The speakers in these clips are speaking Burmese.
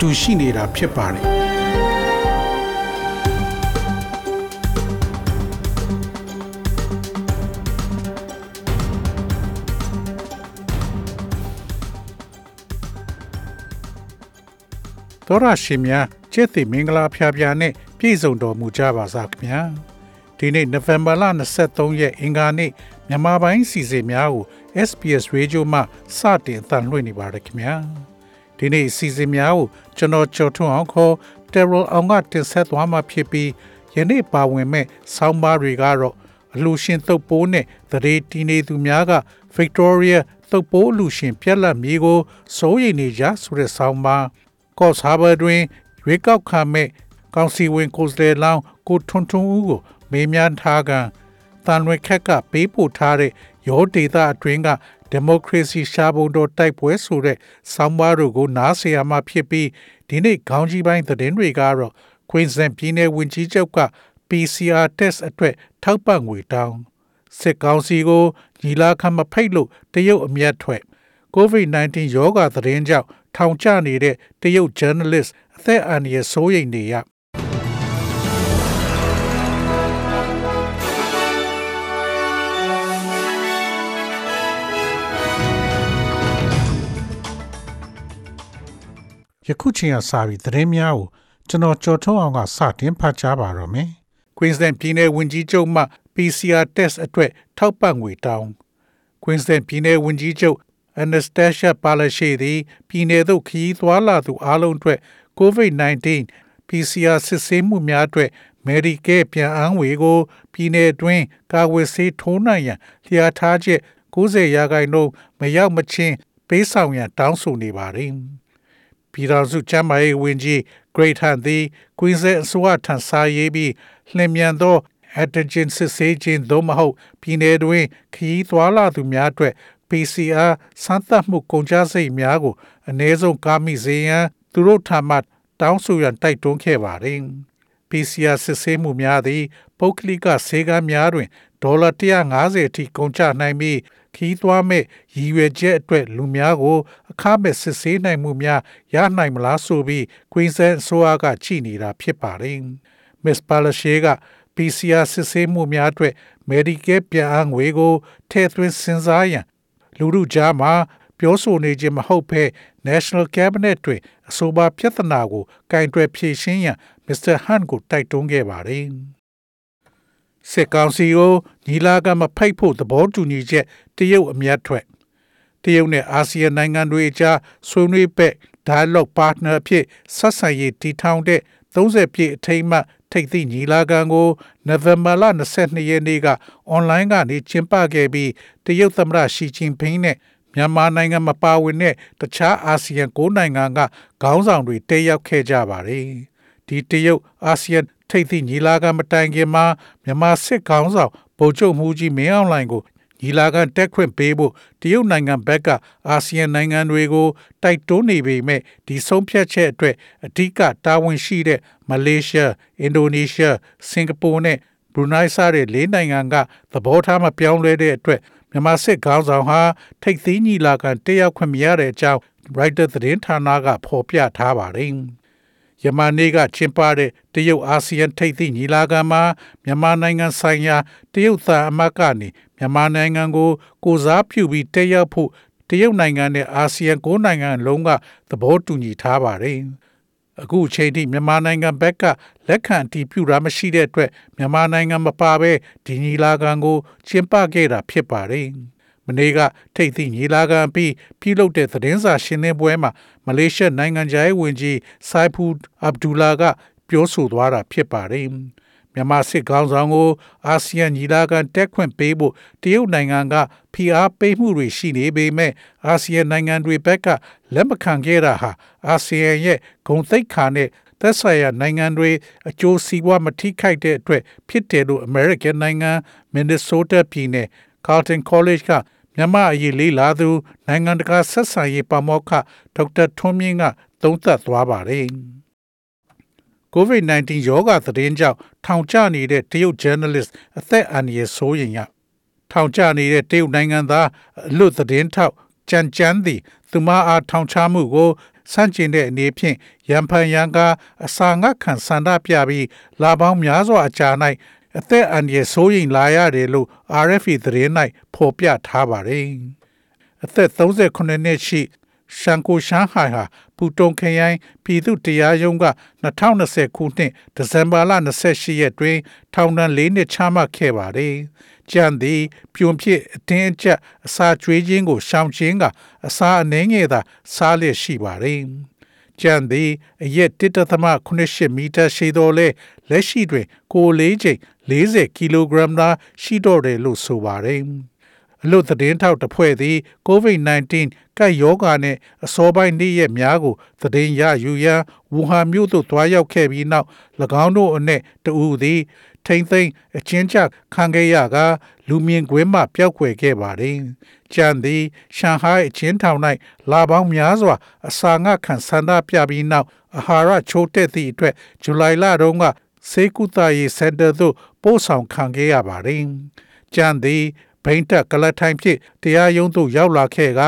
တူရှိနေတာဖြစ်ပါတယ်တော်ရရှိမြကျက်သိမင်္ဂလာဖျားဖျားနဲ့ပြည့်စုံတော်မူကြပါစားခင်ဗျာဒီနေ့နိုဝင်ဘာလ23ရက်အင်္ဂါနေ့မြန်မာပိုင်းစီစဉ်များကို SPS Radio မှစတင်အသံလွှင့်နေပါတယ်ခင်ဗျာ ဒီနေ့စီစဉ်များကိုကျွန်တော်ကျော်ထွန်းအောင်ခေါ် Terrell အောင်ကတင်ဆက်သွားမှာဖြစ်ပြီးယနေ့ပါဝင်မဲ့ဆောင်းပါးတွေကတော့အလူရှင်သုတ်ပိုးနဲ့သရေတီနေသူများက Victoria သုတ်ပိုးအလူရှင်ပြက်လက်မြေကိုစိုးရိမ်နေကြဆိုတဲ့ဆောင်းပါးကော့စ်ဟာဘာတွင်ရွေးကောက်ခံမဲ့ကောင်စီဝင်ကိုယ်စားလှယ်လောင်းကိုထွန်းထွန်းဦးကိုမေးမြန်းထားကတန်ရွေခက်ကပေးပို့ထားတဲ့ရောဒေတာအတွင်းက ဒီမိုကရေစီရှားပုံတော်တိုက်ပွဲဆိုတဲ့ဆောင်းပါးတို့ကိုနားဆင်ရမှာဖြစ်ပြီးဒီနေ့ခေါင်းကြီးပိုင်းသတင်းတွေကတော့ Queensland ပြည်နယ်ဝန်ကြီးချုပ်က PCR test အတွက်ထောက်ပံ့ငွေတောင်းစစ်ကောင်စီကိုညီလာခံမဖိတ်လို့တရုတ်အမျက်ထွက် COVID-19 ရောဂါသတင်းကြောင့်ထောင်ချနေတဲ့တရုတ် journalist အသက်အန္တရာယ်စိုးရိမ်နေရ ယခုချိန်ကစပြီးသတင်းများကိုကျွန်တော်ကြော်ထုတ်အောင်ကစတင်ဖတ်ကြားပါတော့မယ်။ Queensland ပြည်နယ်ဝန်ကြီးချုပ်မှ PCR test အတွက်ထောက်ပံ့ငွေတောင်း Queensland ပြည်နယ်ဝန်ကြီးချုပ် Anastasia Palaszczuk သည်ပြည်내သို့ခရီးသွားလာသူအလုံးအတွက် COVID-19 PCR စစ်ဆေးမှုများအတွက် Medicare ပြန်အန်းဝေကိုပြည်내အတွင်းကာဝယ်ဆေးထိုးနှံရန်လျာထားချက်90ရာခိုင်နှုန်းမရောက်မချင်းပေးဆောင်ရန်တောင်းဆိုနေပါသည်။ ပြည်တော်စုချမ်းမာရေးဝန်ကြီး Great Hunt သည် Queensland အစိုးရထံစာရေးပြီးလျင်မြန်သော antigen စစ်ဆေးခြင်းသို့မဟုတ်ပြည်내တွင်ခရီးသွားလာသူများအတွက် PCR စမ်းသပ်မှုကုန်ကျစရိတ်များကိုအ ਨੇ ဆုံးကားမိစေရန်သူတို့ထံမှတောင်းဆိုရန်တိုက်တွန်းခဲ့ပါတယ်။ PCR စစ်ဆေးမှုများသည်ပုဂ္ဂလိကဆေးကမ်းများတွင်ဒေါ်လာ150အထိကုန်ကျနိုင်ပြီး ခီးသွားမဲ့ရည်ရွယ်ချက်အတွက်လူများကို အခမဲ့စစ်ဆေးနိုင်မှုများရနိုင်မလားဆိုပြီး Queensland အစိုးရကကြည်နေတာဖြစ်ပါတယ်။ Miss Palaszczuk က PCR စစ်ဆေးမှုများအတွက် Medicare ပြန်အငွေကိုထည့်သွင်းစဉ်းစားရန်လူမှုကြားမှာပြောဆိုနေခြင်းမဟုတ်ဘဲ National Cabinet တွင်အဆိုပါပြဿနာကိုကင်တွယ်ဖြေရှင်းရန် Mr. Hunt ကိုတိုက်တွန်းခဲ့ပါတယ်။ စစ်ကောင်စီကိုညီလာခံမဖိတ်ဖို့သဘောတူညီချက်တရုတ်အမျက်ထွက်တရုတ်နဲ့အာဆီယံနိုင်ငံတွေအကြားဆွေးနွေးဘက် dialogue partner အဖြစ်ဆက်ဆံရေးတည်ထောင်တဲ့30ပြည့်အထိမ်းအမှတ်ထိပ်သီးညီလာခံကိုနိုဝင်ဘာလ22ရက်နေ့ကအွန်လိုင်းကနေကျင်းပခဲ့ပြီးတရုတ်သမ္မတရှီကျင်ဖင်းနဲ့မြန်မာနိုင်ငံမပါဝင်တဲ့တခြားအာဆီယံ၉နိုင်ငံကခေါင်းဆောင်တွေတက်ရောက်ခဲ့ကြပါတယ်။ဒီတရုတ်အာဆီယံ ထိပ်သီးညီလာခံမတိုင်ခင်မှာမြန်မာစစ်ခေါင်းဆောင်ဗိုလ်ချုပ်မှုကြီးမင်းအောင်လှိုင်ကိုညီလာခံတက်ခွင့်ပေးဖို့တရုတ်နိုင်ငံဘက်ကအာဆီယံနိုင်ငံတွေကိုတိုက်တွန်းနေပေမဲ့ဒီဆုံးဖြတ်ချက်အတွက်အဓိကတာဝန်ရှိတဲ့မလေးရှား၊အင်ဒိုနီးရှား၊စင်ကာပူနဲ့ဘရူနိုင်းစတဲ့လေးနိုင်ငံကသဘောထားမပြောင်းလဲတဲ့အတွက်မြန်မာစစ်ခေါင်းဆောင်ဟာထိပ်သီးညီလာခံတက်ရောက်ခွင့်မရတဲ့အကြောင်း Writer သတင်းဌာနကဖော်ပြထားပါတယ်။ ယမန်နေ့ကကျင်းပတဲ့တရုတ်အာဆီယံထိပ်သီးညီလာခံမှာမြန်မာနိုင်ငံဆိုင်ရာတရုတ်သံအမတ်ကနေမြန်မာနိုင်ငံကိုကိုစားပြုပြီးတက်ရောက်ဖို့တရုတ်နိုင်ငံနဲ့အာဆီယံ၉နိုင်ငံလုံးကသဘောတူညီထားပါတယ်။အခုအချိန်ထိမြန်မာနိုင်ငံဘက်ကလက်ခံတည်ပြုတာမရှိတဲ့အတွက်မြန်မာနိုင်ငံမပါဘဲဒီညီလာခံကိုကျင်းပခဲ့တာဖြစ်ပါတယ်။မ နေ့ကထိပ်သီးညီလာခံပြီးပြုလုပ်တဲ့သတင်းစာရှင်းလင်းပွဲမှာမလေးရှားနိုင်ငံသားရေးဝန်ကြီးဆိုင်ဖူအဗ်ဒူလာက ပြောဆိုသွားတာဖြစ်ပါတယ်။မြန်မာစစ်ကောင်ဆောင်ကိုအာဆီယံညီလာခံတက်ခွင့်ပေးဖို့တရုတ်နိုင်ငံကဖိအားပေးမှုတွေရှိနေပေမဲ့အာဆီယံနိုင်ငံတွေဘက်ကလက်မခံခဲ့တာဟာအာဆီယံရဲ့ဂုဏ်သိက္ခာနဲ့သက်ဆိုင်ရာနိုင်ငံတွေအကျိုးစီးပွားမထိခိုက်တဲ့အတွက်ဖြစ်တယ်လို့ American နိုင်ငံမင်နီဆိုးတာပြည်နယ် Carleton College က မြန်မာအရေးလေးလာသူနိုင်ငံတကာဆက်ဆံရေးပါမောက္ခဒေါက်တာထွန်းမြင့်ကသုံးသပ်သွားပါတယ်။ COVID-19 ရောဂါသတင်းကြောင့်ထောင်ကျနေတဲ့တရုတ် journalist အသက်အန္တရာယ်ဆိုးရင်ရထောင်ကျနေတဲ့တရုတ်နိုင်ငံသားအလွတ်သတင်းထောက်ကြံကြမ်းသည်သူမအားထောင်ချမှုကိုစန့်ကျင်တဲ့အနေဖြင့်ရန်ဖန်ရန်ကားအစာငတ်ခံဆန္ဒပြပြီးလာပေါင်းများစွာအကြာ၌ အသက်အန္တရာယ်ဆိုးရင်လာရတယ်လို့ RFA သတင်း၌ဖော်ပြထားပါတယ်။အသက်38နှစ်ရှိရှန်ကိုရှန်ဟိုင်ဟာပူတုံခရိုင်ပြည်သူတရားရုံးက2020ခုနှစ်ဒီဇင်ဘာလ28ရက်တွင် ထောင်ဒဏ်၄နှစ်ချမှတ်ခဲ့ပါတယ်။ကြံသည်ပြုံဖြစ်အတင်းအကျပ်အစာကျွေးခြင်းကိုရှောင်ခြင်းကအစာအနှဲငယ်သာစားလျက်ရှိပါတယ်။ကြံသည်အရက်1.8မီတာရှိတော်လဲလက်ရှိတွင်ကိုလေးချိန် 40ကီလိုဂရမ်သာရှိတော့တယ်လို့ဆိုပါတယ်။အလို့သတင်းထောက်တစ်ဖွဲ့သည် COVID-19 ကပ်ရောဂါနှင့်အစောပိုင်းနေ့ရက်များကိုသတင်းရယူရန်ဝူဟန်မြို့သို့သွားရောက်ခဲ့ပြီးနောက်၎င်းတို့အနက်တဦးသည်ထိမ့်သိမ်းအချင်းချခံခဲ့ရကလူမြင်ကွင်းမှပျောက်ကွယ်ခဲ့ပါသည်။ကျန်သည်ရှန်ဟိုင်းအချင်းထောင်၌လာပေါင်းများစွာ အစာငတ်ခံဆန္ဒပြပြီးနောက်အာဟာရချိုးတက်သည့်အတွက်ဇူလိုင်လတုန်းက စေကုသရေးစင်တာသို့ပို့ဆောင်ခံခဲ့ရပါတယ်။ကျန်သည်ဘိန်းတက်ကလတ်ထိုင်ဖြစ်တရားရုံးသို့ရောက်လာခဲ့က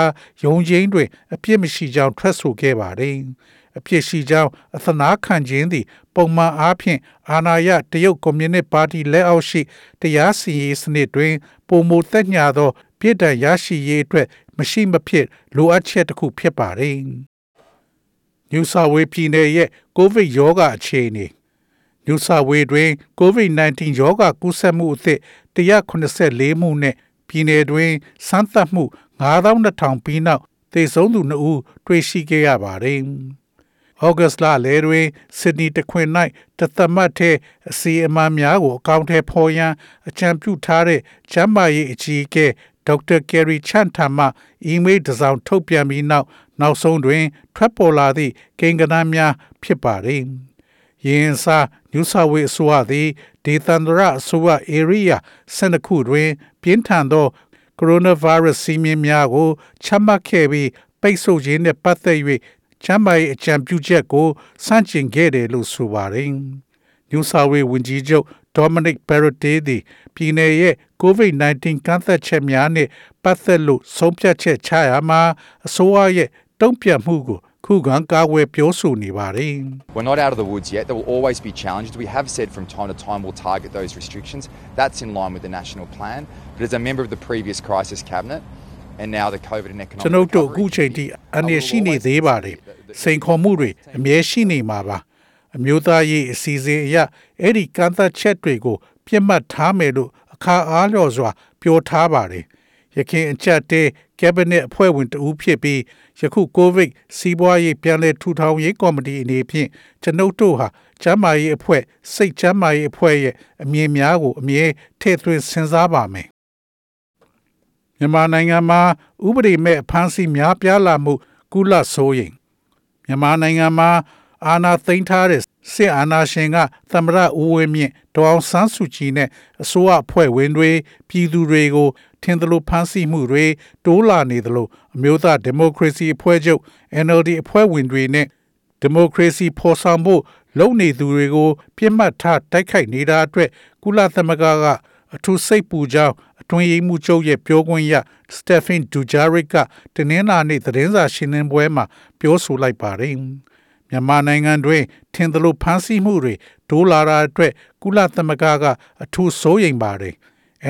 ယုံချင်းတွင်အပြစ်မရှိကြောင်းထွက်ဆိုခဲ့ပါတယ်။အပြစ်ရှိကြောင်းအသနာခံခြင်းသည် ပုံမှန်အားဖြင့်အာဏာရတရုတ်ကွန်မြူနစ်ပါတီလက်အောက်ရှိတရားစီရင်စနစ်တွင်ပုံမသက်ညာသောပြည်ထရရှိရေးအတွက်မရှိမဖြစ်လိုအပ်ချက်တစ်ခုဖြစ်ပါတယ်။ New South Wales ပြည်နယ်ရဲ့ကိုဗစ်ရောဂါအခြေအနေ ညူဆာဝေတွင် COVID-19 ရောဂါကူးစက်မှုအသစ်184မှုနဲ့ပြည်내တွင်စမ်းသပ်မှု9200ပြီးနောက်သေဆုံးသူ2ဦးတွေ့ရှိခဲ့ရပါတယ်။ဩဂတ်လလယ်တွင်စစ်ဒနီတခွင်၌တသမတ်ထဲအစီအမံများကိုအကောင့်ထဲဖော်ရန်အကြံပြုထားတဲ့ကျန်းမာရေးအကြီးအကဲဒေါက်တာကယ်ရီချန်ထံမှအီးမေးလ်တစ်စောင်ထုတ်ပြန်ပြီးနောက်နောက်ဆုံးတွင် ထွက်ပေါ်လာသည့်ကိန်းဂဏန်းများဖြစ်ပါတယ်။ ယင်းစာညူဆာဝေအစိုးရသည်ဒေသန္တရအစိုးရ area 12ခုတွင် ပြင်းထန်သောကိုရိုနာဗိုင်းရပ်စ်စီးမြင်များကိုချမှတ်ခဲ့ပြီးပိတ်ဆို့ခြင်းနှင့်ပတ်သက်၍ချမ်းမာရေးအကြံပြုချက်ကိုစန့်ကျင်ခဲ့တယ်လို့ဆိုပါတယ်။ညူဆာဝေဝန်ကြီးချုပ် Dominic Perrottet သည်ပြည်내ရဲ့ COVID-19 ကန့်သက်ချက်များနှင့်ပတ်သက်လို့ဆုံးဖြတ်ချက်ချရာမှာအစိုးရရဲ့တုံ့ပြန်မှုကို ခုခံကာကွယ်ပြောဆိုနေပါတယ် We're not out of the woods yet. There will always be challenges. We have said from time to time we'll target those restrictions. That's in line with the national plan. But as a member of the previous crisis cabinet and now the COVID and economic ကျွန်ုပ်တို့အခု recovery, ချိန်ထိအနေရှိနေသေးပါတယ်စိန်ခေါ်မှုတွေအမြဲရှိနေမှာပါအမျိုးသားရေးအစီအစဉ်အရအဲ့ဒီကန့်သက်ချက်တွေကိုပြစ်မှတ်ထားမယ်လို့အခါအားလျော်စွာပြောထားပါတယ်ရခင်အချက်တဲ ကက်ဘိနက်အဖွဲ့ဝင်တဦးဖြစ်ပြီးယခုကိုဗစ်စီးပွားရေးပြန်လည်ထူထောင်ရေးကော်မတီအနေဖြင့်ကျွန်ုပ်တို့ဟာကျန်းမာရေးအဖွဲ့စိတ်ကျန်းမာရေးအဖွဲ့ရဲ့အမြင်များကိုအမြဲထည့်သွင်းစဉ်းစားပါမယ်မြန်မာနိုင်ငံမှာဥပဒေမဲ့ဖမ်းဆီးများပြားလာမှု ကုလဆိုရင်မြန်မာနိုင်ငံမှာ အာဏာသိမ်းထားတဲ့စစ်အာဏာရှင်ကသမရဦးဝင်းမြင့်ဒေါအောင်ဆန်းစုကြည်နဲ့အစိုးရအဖွဲ့ဝင်တွေပြည်သူတွေကိုထင်သလိုဖမ်းဆီးမှုတွေတိုးလာနေသလိုအမျိုးသားဒီမိုကရေစီအဖွဲ့ချုပ် NLD အဖွဲ့ဝင်တွေနဲ့ဒီမိုကရေစီဖော်ဆောင်ဖို့လုံနေသူတွေကိုပြစ်မှတ်ထားတိုက်ခိုက်နေတာအတွက်ကုလသမဂ္ဂကအထူးစိတ်ပူကြောင်းအတွင်းရေးမှူးချုပ်ရဲ့ပြောခွင့်ရစတက်ဖင်ဒူဂျာရစ်ကတနင်္လာနေ့သတင်းစာရှင်းလင်းပွဲမှာပြောဆိုလိုက်ပါတယ် မြန်မာနိုင်ငံတွင်ထင်သလိုဖမ်းဆီးမှုတွေဒိုးလာတာအတွက်ကုလသမဂ္ဂကအထူးစိုးရိမ်ပါတယ်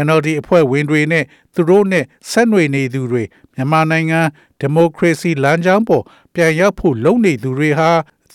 NLD အဖွဲ့ဝင်တွေနဲ့သူတို့နဲ့ဆက်နွယ်နေသူတွေမြန်မာနိုင်ငံဒီမိုကရေစီလမ်းကြောင်းပေါ်ပြန်ရောက်ဖို့လုပ်နေသူတွေဟာ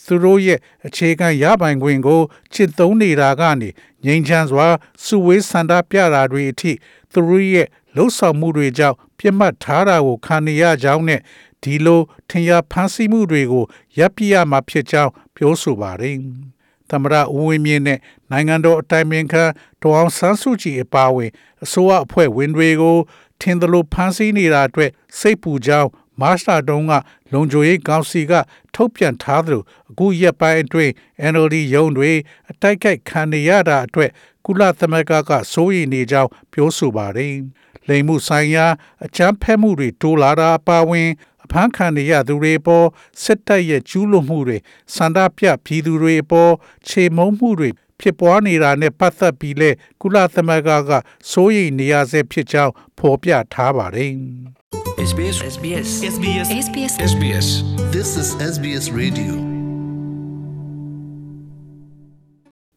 သူတို့ရဲ့အခြေခံရပိုင်ခွင့်ကိုချစ်သုံးနေတာကနေငြိမ်းချမ်းစွာစုဝေးဆန္ဒပြတာတွေအထိသူတို့ရဲ့လှုပ်ဆောင်မှုတွေကြောင့်ပြစ်မှတ်ထားတာကိုခံနေရကြောင်းနဲ့ ဒီလိုထင်ရဖန်ဆီးမှုတွေကိုရပ်ပြရမှာဖြစ်ကြောင်းပြောဆိုပါတယ်။သမရဦးဝင်းမြင့်နဲ့နိုင်ငံတော်အတိုင်ပင်ခံဒေါအောင်ဆန်းစုကြည်အပါအဝင်အစိုးရအဖွဲ့ဝင်တွေကိုထင်သလိုဖမ်းဆီးနေတာအတွက်စိတ်ပူကြောင်းမတ်လတုန်းကလုံခြုံရေးကောင်စီကထုတ်ပြန်ထားသလိုအခုရက်ပိုင်းအတွင်း NLD ရုံးတွေအတိုက်ခိုက်ခံနေရတာအတွက်ကုလသမဂ္ဂကစိုးရိမ်နေကြောင်းပြောဆိုပါတယ်။လိမ်မှုဆိုင်ရာအကြမ်းဖက်မှုတွေတိုးလာတာအပါအဝင် အဖမ်းခံနေရသူတွေပေါ်စစ်တပ်ရဲ့ကျူးလွန်မှုတွေစန္ဒပြပြည်သူတွေပေါ်ခြေမုံမှုတွေဖြစ်ပွားနေတာနဲ့ပတ်သက်ပြီးလဲကုလသမဂ္ဂကစိုးရိမ်နေရဆဲဖြစ်ကြောင်းဖော်ပြထားပါတယ်။ SBS SBS SBS SBS SBS This is SBS Radio.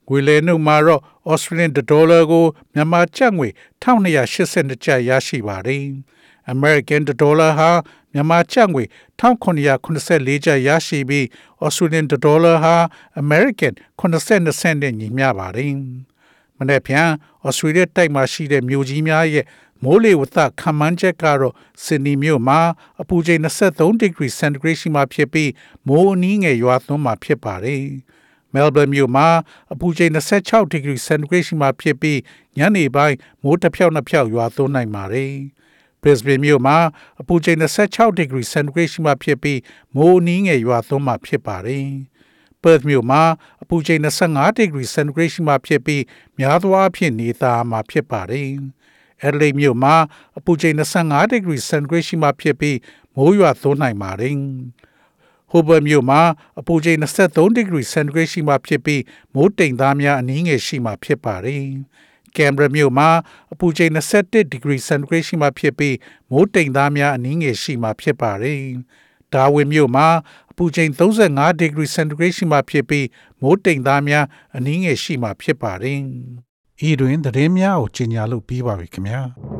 ငွေလဲနှုန်းမှာတော့ Australian dollar ကိုမြန်မာကျပ်ငွေ1282ကျပ်ရရှိပါတယ်။ American dollar ဟာမြန်မာကျပ်ငွေ1984ကျပ်ရရှိပြီး Australian dollar ဟာ American 82စင့်နဲ့ညီမျှပါတယ်။မနေ့ပြန် Australia တိုက်မှာရှိတဲ့မြို့ကြီးများရဲ့မိုးလေဝသခန့်မှန်းချက်ကတော့ဆင်နီမြို့မှာအပူချိန်23 degree centigrade ရှိမှဖြစ်ပြီးမိုးအနည်းငယ်ရွာသွန်းမှာဖြစ်ပါတယ်။မဲလ်ဘန်မြို့မှာအပူချိန်26 degree centigrade ရှိမှဖြစ်ပြီးညနေပိုင်းမိုးတစ်ဖြောက်နှစ်ဖြောက်ရွာသွန်းနိုင်ပါတယ်။ Brisbane မြို့မှာအပူချိန်26 degree centigrade ရှိမှဖြစ်ပြီးမိုးအနည်းငယ်ရွာသွန်းမှာဖြစ်ပါတယ်။ Perth မြို့မှာအပူချိန်25 degree centigrade ရှိမှဖြစ်ပြီးများသောအားဖြင့်နေသားမှာဖြစ်ပါတယ်။ Adelaide မြို့မှာအပူချိန်25 degree centigrade ရှိမှဖြစ်ပြီးမိုးရွာသွန်းနိုင်ပါတယ်။ဟိုဘယ်မြို့မှာအပူချိန်23 degree centigrade ရှိမှဖြစ်ပြီးမိုးတိမ်သားများအနည်းငယ်ရှိမှဖြစ်ပါတယ်။ ကင်ဘရာမြို့မှာအပူချိန်21 degree centigrade ရှိမှဖြစ်ပြီးမိုးတိမ်သားများအနည်းငယ်ရှိမှဖြစ်ပါတယ်။ဒါဝင်မြို့မှာအပူချိန်35 degree centigrade ရှိမှဖြစ်ပြီးမိုးတိမ်သားများအနည်းငယ်ရှိမှဖြစ်ပါတယ်။ဤတွင်သတင်းများကိုကြီးညာလို့ပြီးပါပြီခင်ဗျာ။။